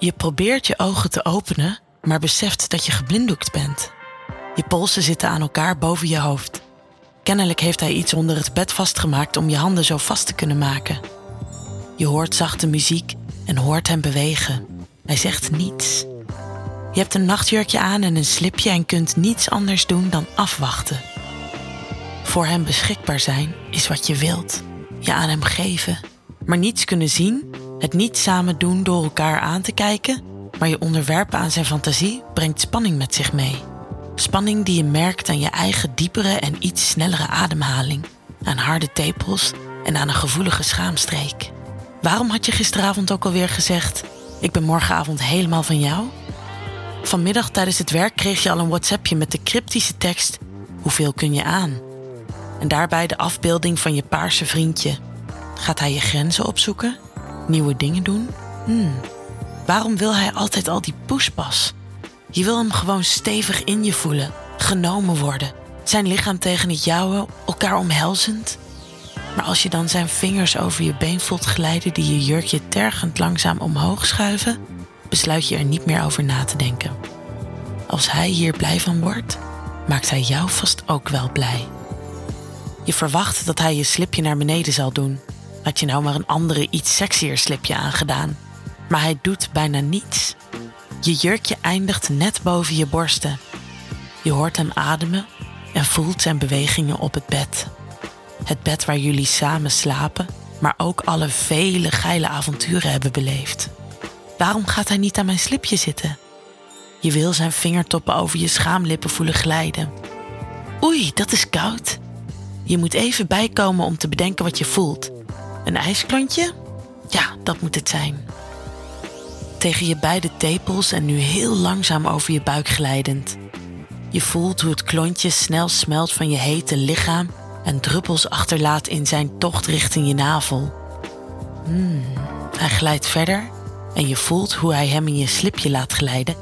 Je probeert je ogen te openen, maar beseft dat je geblinddoekt bent. Je polsen zitten aan elkaar boven je hoofd. Kennelijk heeft hij iets onder het bed vastgemaakt om je handen zo vast te kunnen maken. Je hoort zachte muziek en hoort hem bewegen. Hij zegt niets. Je hebt een nachtjurkje aan en een slipje en kunt niets anders doen dan afwachten. Voor hem beschikbaar zijn is wat je wilt. Je aan hem geven. Maar niets kunnen zien, het niet samen doen door elkaar aan te kijken, maar je onderwerpen aan zijn fantasie brengt spanning met zich mee. Spanning die je merkt aan je eigen diepere en iets snellere ademhaling, aan harde tepels en aan een gevoelige schaamstreek. Waarom had je gisteravond ook alweer gezegd: Ik ben morgenavond helemaal van jou? Vanmiddag tijdens het werk kreeg je al een WhatsAppje met de cryptische tekst: Hoeveel kun je aan? En daarbij de afbeelding van je paarse vriendje. Gaat hij je grenzen opzoeken? Nieuwe dingen doen? Hmm. Waarom wil hij altijd al die poespas? Je wil hem gewoon stevig in je voelen, genomen worden. Zijn lichaam tegen het jouwe, elkaar omhelzend. Maar als je dan zijn vingers over je been voelt glijden die je jurkje tergend langzaam omhoog schuiven, besluit je er niet meer over na te denken. Als hij hier blij van wordt, maakt hij jou vast ook wel blij. Je verwacht dat hij je slipje naar beneden zal doen. Had je nou maar een andere, iets sexier slipje aangedaan. Maar hij doet bijna niets. Je jurkje eindigt net boven je borsten. Je hoort hem ademen en voelt zijn bewegingen op het bed. Het bed waar jullie samen slapen, maar ook alle vele geile avonturen hebben beleefd. Waarom gaat hij niet aan mijn slipje zitten? Je wil zijn vingertoppen over je schaamlippen voelen glijden. Oei, dat is koud. Je moet even bijkomen om te bedenken wat je voelt. Een ijsklontje? Ja, dat moet het zijn. Tegen je beide tepels en nu heel langzaam over je buik glijdend. Je voelt hoe het klontje snel smelt van je hete lichaam en druppels achterlaat in zijn tocht richting je navel. Hmm, hij glijdt verder en je voelt hoe hij hem in je slipje laat glijden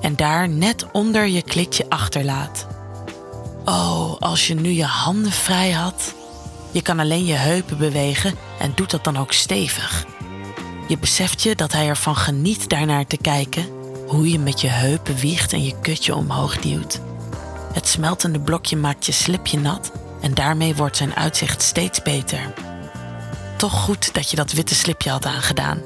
en daar net onder je klitje achterlaat. Oh, als je nu je handen vrij had. Je kan alleen je heupen bewegen en doet dat dan ook stevig. Je beseft je dat hij ervan geniet daarnaar te kijken, hoe je met je heupen wiegt en je kutje omhoog duwt. Het smeltende blokje maakt je slipje nat en daarmee wordt zijn uitzicht steeds beter. Toch goed dat je dat witte slipje had aangedaan.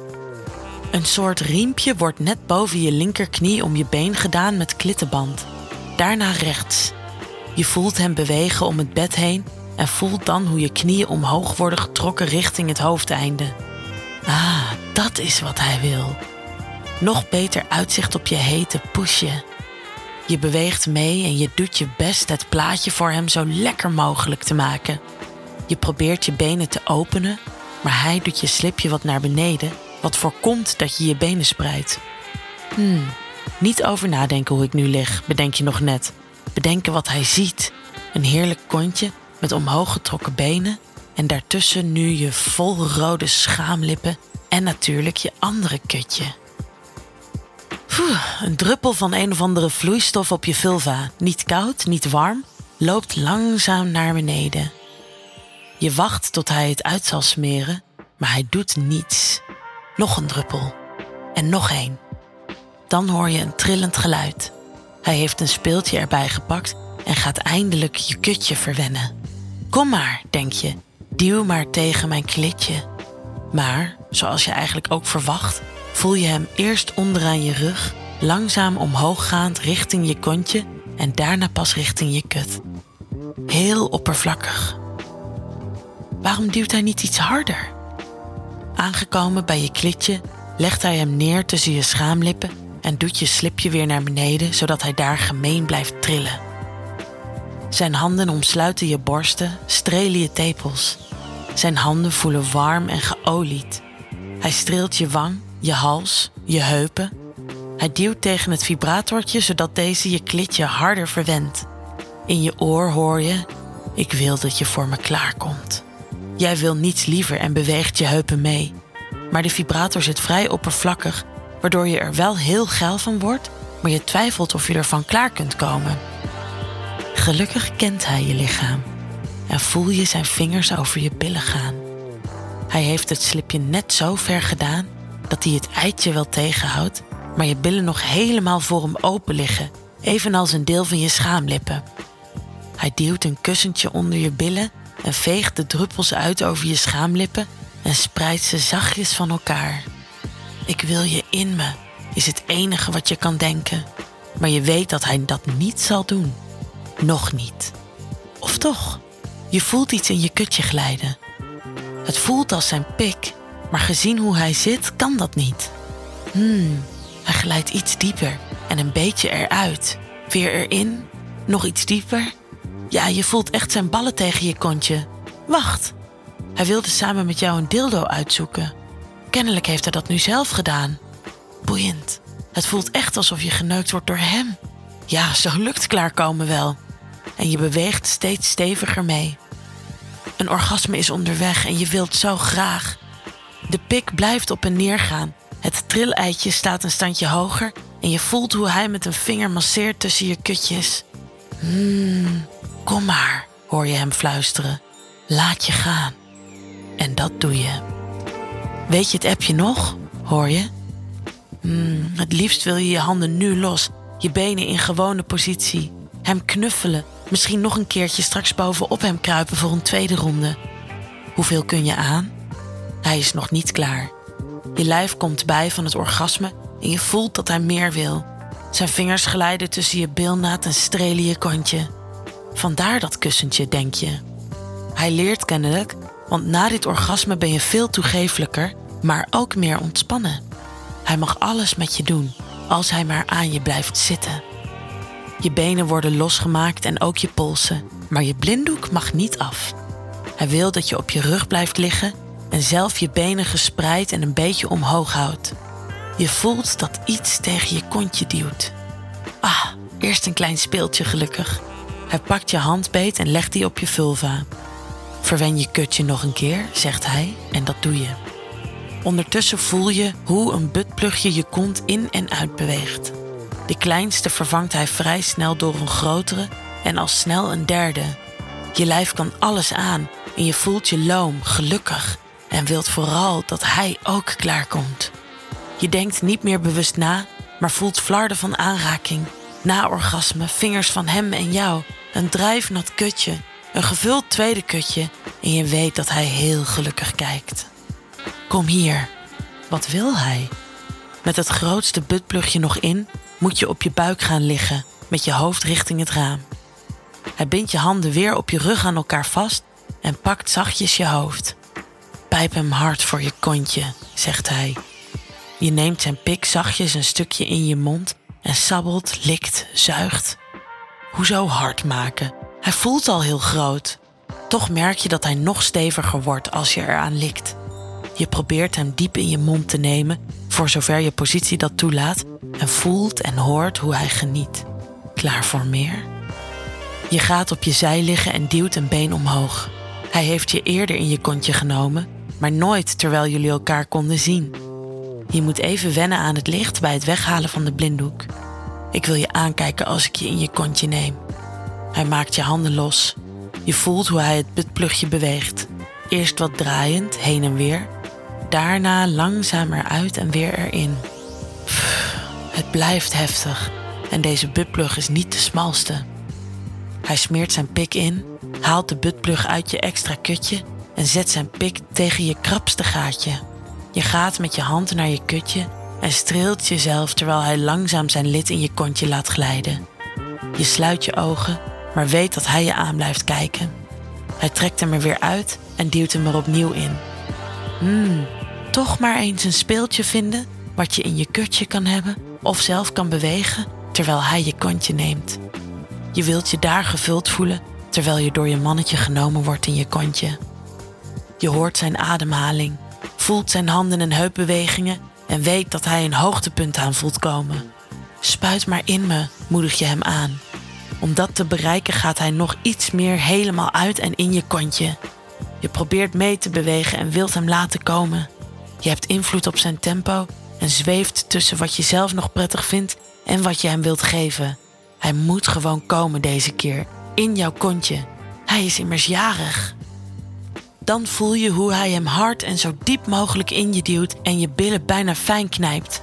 Een soort riempje wordt net boven je linkerknie om je been gedaan met klittenband. Daarna rechts. Je voelt hem bewegen om het bed heen en voelt dan hoe je knieën omhoog worden getrokken richting het hoofdeinde. Ah, dat is wat hij wil. Nog beter uitzicht op je hete poesje. Je beweegt mee en je doet je best het plaatje voor hem zo lekker mogelijk te maken. Je probeert je benen te openen, maar hij doet je slipje wat naar beneden, wat voorkomt dat je je benen spreidt. Hmm, niet over nadenken hoe ik nu lig, bedenk je nog net. Bedenken wat hij ziet. Een heerlijk kontje met omhoog getrokken benen en daartussen nu je vol rode schaamlippen en natuurlijk je andere kutje. een druppel van een of andere vloeistof op je vulva, niet koud, niet warm, loopt langzaam naar beneden. Je wacht tot hij het uit zal smeren, maar hij doet niets. Nog een druppel. En nog één. Dan hoor je een trillend geluid. Hij heeft een speeltje erbij gepakt en gaat eindelijk je kutje verwennen. Kom maar, denk je, duw maar tegen mijn klitje. Maar, zoals je eigenlijk ook verwacht, voel je hem eerst onderaan je rug, langzaam omhooggaand richting je kontje en daarna pas richting je kut. Heel oppervlakkig. Waarom duwt hij niet iets harder? Aangekomen bij je klitje legt hij hem neer tussen je schaamlippen en doet je slipje weer naar beneden zodat hij daar gemeen blijft trillen. Zijn handen omsluiten je borsten, strelen je tepels. Zijn handen voelen warm en geolied. Hij streelt je wang, je hals, je heupen. Hij duwt tegen het vibratortje zodat deze je klitje harder verwendt. In je oor hoor je: Ik wil dat je voor me klaarkomt. Jij wil niets liever en beweegt je heupen mee. Maar de vibrator zit vrij oppervlakkig, waardoor je er wel heel geil van wordt, maar je twijfelt of je ervan klaar kunt komen. Gelukkig kent hij je lichaam en voel je zijn vingers over je billen gaan. Hij heeft het slipje net zo ver gedaan dat hij het eitje wel tegenhoudt maar je billen nog helemaal voor hem open liggen, evenals een deel van je schaamlippen. Hij duwt een kussentje onder je billen en veegt de druppels uit over je schaamlippen en spreidt ze zachtjes van elkaar. Ik wil je in me, is het enige wat je kan denken. Maar je weet dat hij dat niet zal doen. Nog niet. Of toch? Je voelt iets in je kutje glijden. Het voelt als zijn pik, maar gezien hoe hij zit, kan dat niet. Hmm, hij glijdt iets dieper en een beetje eruit. Weer erin, nog iets dieper. Ja, je voelt echt zijn ballen tegen je kontje. Wacht, hij wilde samen met jou een dildo uitzoeken. Kennelijk heeft hij dat nu zelf gedaan. Boeiend. Het voelt echt alsof je geneukt wordt door hem. Ja, zo lukt klaarkomen wel. En je beweegt steeds steviger mee. Een orgasme is onderweg en je wilt zo graag. De pik blijft op en neer gaan. Het trilleitje staat een standje hoger en je voelt hoe hij met een vinger masseert tussen je kutjes. Hmm, kom maar, hoor je hem fluisteren. Laat je gaan. En dat doe je. Weet je het appje nog? Hoor je? Hmm, het liefst wil je je handen nu los, je benen in gewone positie, hem knuffelen, misschien nog een keertje straks bovenop hem kruipen voor een tweede ronde. Hoeveel kun je aan? Hij is nog niet klaar. Je lijf komt bij van het orgasme en je voelt dat hij meer wil. Zijn vingers glijden tussen je bilnaad en strelen je kontje. Vandaar dat kussentje, denk je. Hij leert kennelijk, want na dit orgasme ben je veel toegefelijker, maar ook meer ontspannen. Hij mag alles met je doen, als hij maar aan je blijft zitten. Je benen worden losgemaakt en ook je polsen, maar je blinddoek mag niet af. Hij wil dat je op je rug blijft liggen en zelf je benen gespreid en een beetje omhoog houdt. Je voelt dat iets tegen je kontje duwt. Ah, eerst een klein speeltje gelukkig. Hij pakt je handbeet en legt die op je vulva. Verwen je kutje nog een keer, zegt hij, en dat doe je. Ondertussen voel je hoe een buttplugje je kont in en uit beweegt. De kleinste vervangt hij vrij snel door een grotere en al snel een derde. Je lijf kan alles aan en je voelt je loom, gelukkig en wilt vooral dat hij ook klaarkomt. Je denkt niet meer bewust na, maar voelt flarden van aanraking, na-orgasme, vingers van hem en jou, een drijfnat kutje, een gevuld tweede kutje en je weet dat hij heel gelukkig kijkt. Kom hier. Wat wil hij? Met het grootste buttplugje nog in, moet je op je buik gaan liggen, met je hoofd richting het raam. Hij bindt je handen weer op je rug aan elkaar vast en pakt zachtjes je hoofd. Pijp hem hard voor je kontje, zegt hij. Je neemt zijn pik zachtjes een stukje in je mond en sabbelt, likt, zuigt. Hoezo hard maken? Hij voelt al heel groot. Toch merk je dat hij nog steviger wordt als je eraan likt. Je probeert hem diep in je mond te nemen, voor zover je positie dat toelaat, en voelt en hoort hoe hij geniet. Klaar voor meer? Je gaat op je zij liggen en duwt een been omhoog. Hij heeft je eerder in je kontje genomen, maar nooit terwijl jullie elkaar konden zien. Je moet even wennen aan het licht bij het weghalen van de blinddoek. Ik wil je aankijken als ik je in je kontje neem. Hij maakt je handen los. Je voelt hoe hij het buttplugje beweegt. Eerst wat draaiend, heen en weer. Daarna langzaam eruit en weer erin. het blijft heftig en deze buttplug is niet de smalste. Hij smeert zijn pik in, haalt de buttplug uit je extra kutje en zet zijn pik tegen je krapste gaatje. Je gaat met je hand naar je kutje en streelt jezelf terwijl hij langzaam zijn lid in je kontje laat glijden. Je sluit je ogen, maar weet dat hij je aan blijft kijken. Hij trekt hem er weer uit en duwt hem er opnieuw in. Hmm, toch maar eens een speeltje vinden wat je in je kutje kan hebben of zelf kan bewegen terwijl hij je kontje neemt. Je wilt je daar gevuld voelen terwijl je door je mannetje genomen wordt in je kontje. Je hoort zijn ademhaling, voelt zijn handen en heupbewegingen en weet dat hij een hoogtepunt aan voelt komen. Spuit maar in me, moedig je hem aan. Om dat te bereiken gaat hij nog iets meer helemaal uit en in je kontje. Je probeert mee te bewegen en wilt hem laten komen. Je hebt invloed op zijn tempo en zweeft tussen wat je zelf nog prettig vindt en wat je hem wilt geven. Hij moet gewoon komen deze keer, in jouw kontje. Hij is immers jarig. Dan voel je hoe hij hem hard en zo diep mogelijk in je duwt en je billen bijna fijn knijpt.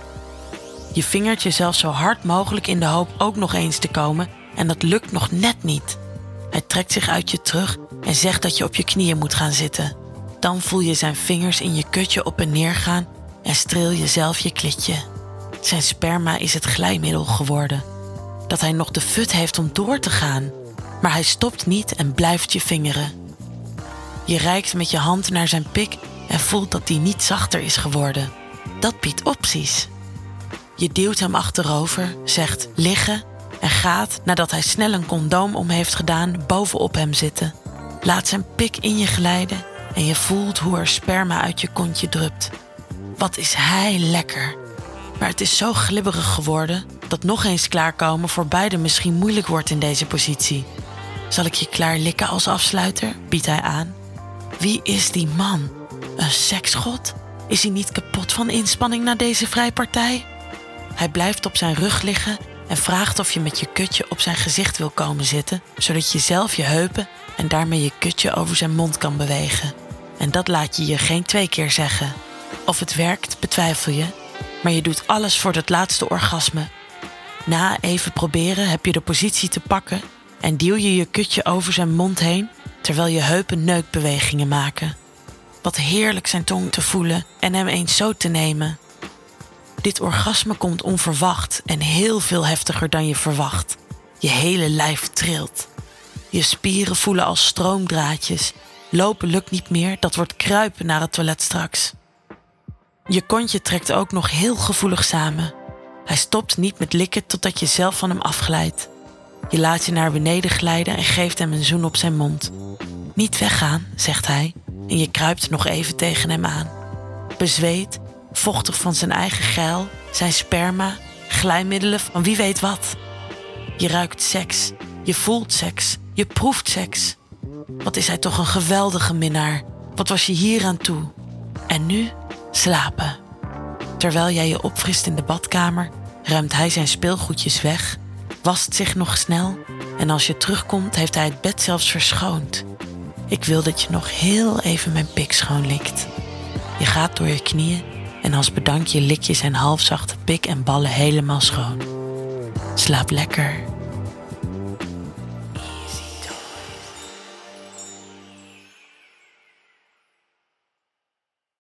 Je vingert jezelf zo hard mogelijk in de hoop ook nog eens te komen en dat lukt nog net niet. Hij trekt zich uit je terug en zegt dat je op je knieën moet gaan zitten. Dan voel je zijn vingers in je kutje op en neer gaan en streel je zelf je klitje. Zijn sperma is het glijmiddel geworden. Dat hij nog de fut heeft om door te gaan. Maar hij stopt niet en blijft je vingeren. Je reikt met je hand naar zijn pik en voelt dat die niet zachter is geworden. Dat biedt opties. Je duwt hem achterover, zegt liggen en gaat, nadat hij snel een condoom om heeft gedaan, bovenop hem zitten. Laat zijn pik in je glijden en je voelt hoe er sperma uit je kontje drupt. Wat is hij lekker. Maar het is zo glibberig geworden dat nog eens klaarkomen voor beiden misschien moeilijk wordt in deze positie. Zal ik je klaar likken als afsluiter? biedt hij aan. Wie is die man? Een seksgod? Is hij niet kapot van inspanning na deze vrijpartij? Hij blijft op zijn rug liggen en vraagt of je met je kutje op zijn gezicht wil komen zitten, zodat je zelf je heupen en daarmee je kutje over zijn mond kan bewegen. En dat laat je je geen twee keer zeggen. Of het werkt, betwijfel je, maar je doet alles voor dat laatste orgasme. Na even proberen heb je de positie te pakken en duw je je kutje over zijn mond heen, terwijl je heupen neukbewegingen maken. Wat heerlijk zijn tong te voelen en hem eens zo te nemen. Dit orgasme komt onverwacht en heel veel heftiger dan je verwacht. Je hele lijf trilt. Je spieren voelen als stroomdraadjes. Lopen lukt niet meer, dat wordt kruipen naar het toilet straks. Je kontje trekt ook nog heel gevoelig samen. Hij stopt niet met likken totdat je zelf van hem afglijdt. Je laat je naar beneden glijden en geeft hem een zoen op zijn mond. Niet weggaan, zegt hij, en je kruipt nog even tegen hem aan. Bezweet, vochtig van zijn eigen geil, zijn sperma, glijmiddelen van wie weet wat. Je ruikt seks, je voelt seks, je proeft seks. Wat is hij toch een geweldige minnaar? Wat was je hier aan toe? En nu slapen. Terwijl jij je opfrist in de badkamer, ruimt hij zijn speelgoedjes weg, wast zich nog snel en als je terugkomt heeft hij het bed zelfs verschoond. Ik wil dat je nog heel even mijn pik schoonlikt. Je gaat door je knieën en als bedankje lik je zijn halfzachte pik en ballen helemaal schoon. Slaap lekker.